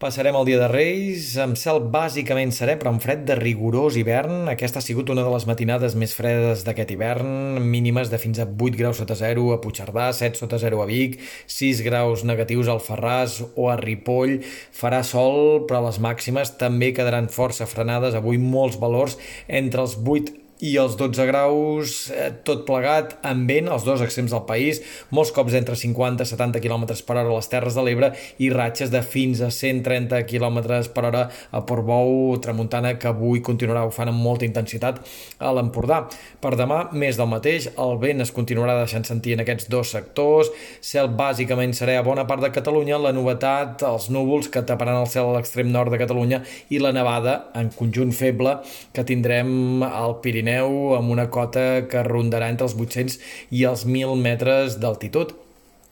Passarem el dia de Reis amb cel bàsicament serè, però amb fred de rigorós hivern. Aquesta ha sigut una de les matinades més fredes d'aquest hivern, mínimes de fins a 8 graus sota zero a Puigcerdà, 7 sota zero a Vic, 6 graus negatius al Ferràs o a Ripoll. Farà sol, però les màximes també quedaran força frenades. Avui molts valors entre els 8 i els 12 graus, eh, tot plegat, amb vent, als dos extrems del país, molts cops entre 50 i 70 km per hora a les Terres de l'Ebre i ratxes de fins a 130 km per hora a Portbou, Tramuntana, que avui continuarà bufant amb molta intensitat a l'Empordà. Per demà, més del mateix, el vent es continuarà deixant sentir en aquests dos sectors, cel bàsicament serà a bona part de Catalunya, la novetat, els núvols que taparan el cel a l'extrem nord de Catalunya i la nevada, en conjunt feble, que tindrem al Pirineu Pirineu amb una cota que rondarà entre els 800 i els 1.000 metres d'altitud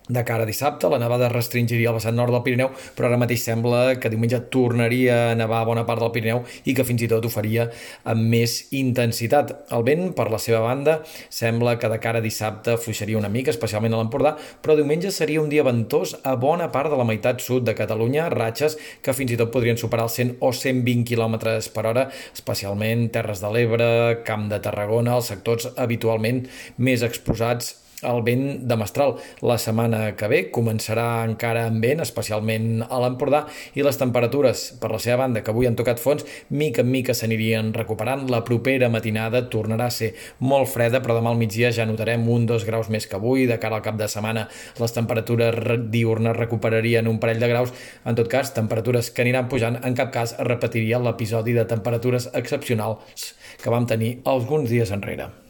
de cara a dissabte. La nevada restringiria el vessant nord del Pirineu, però ara mateix sembla que diumenge tornaria a nevar bona part del Pirineu i que fins i tot ho faria amb més intensitat. El vent, per la seva banda, sembla que de cara a dissabte fluixaria una mica, especialment a l'Empordà, però diumenge seria un dia ventós a bona part de la meitat sud de Catalunya, ratxes que fins i tot podrien superar els 100 o 120 km per hora, especialment Terres de l'Ebre, Camp de Tarragona, els sectors habitualment més exposats el vent de mestral. La setmana que ve començarà encara amb vent, especialment a l'Empordà, i les temperatures, per la seva banda, que avui han tocat fons, mica en mica s'anirien recuperant. La propera matinada tornarà a ser molt freda, però demà al migdia ja notarem un dos graus més que avui. De cara al cap de setmana, les temperatures diurnes recuperarien un parell de graus. En tot cas, temperatures que aniran pujant. En cap cas repetiria l'episodi de temperatures excepcionals que vam tenir alguns dies enrere.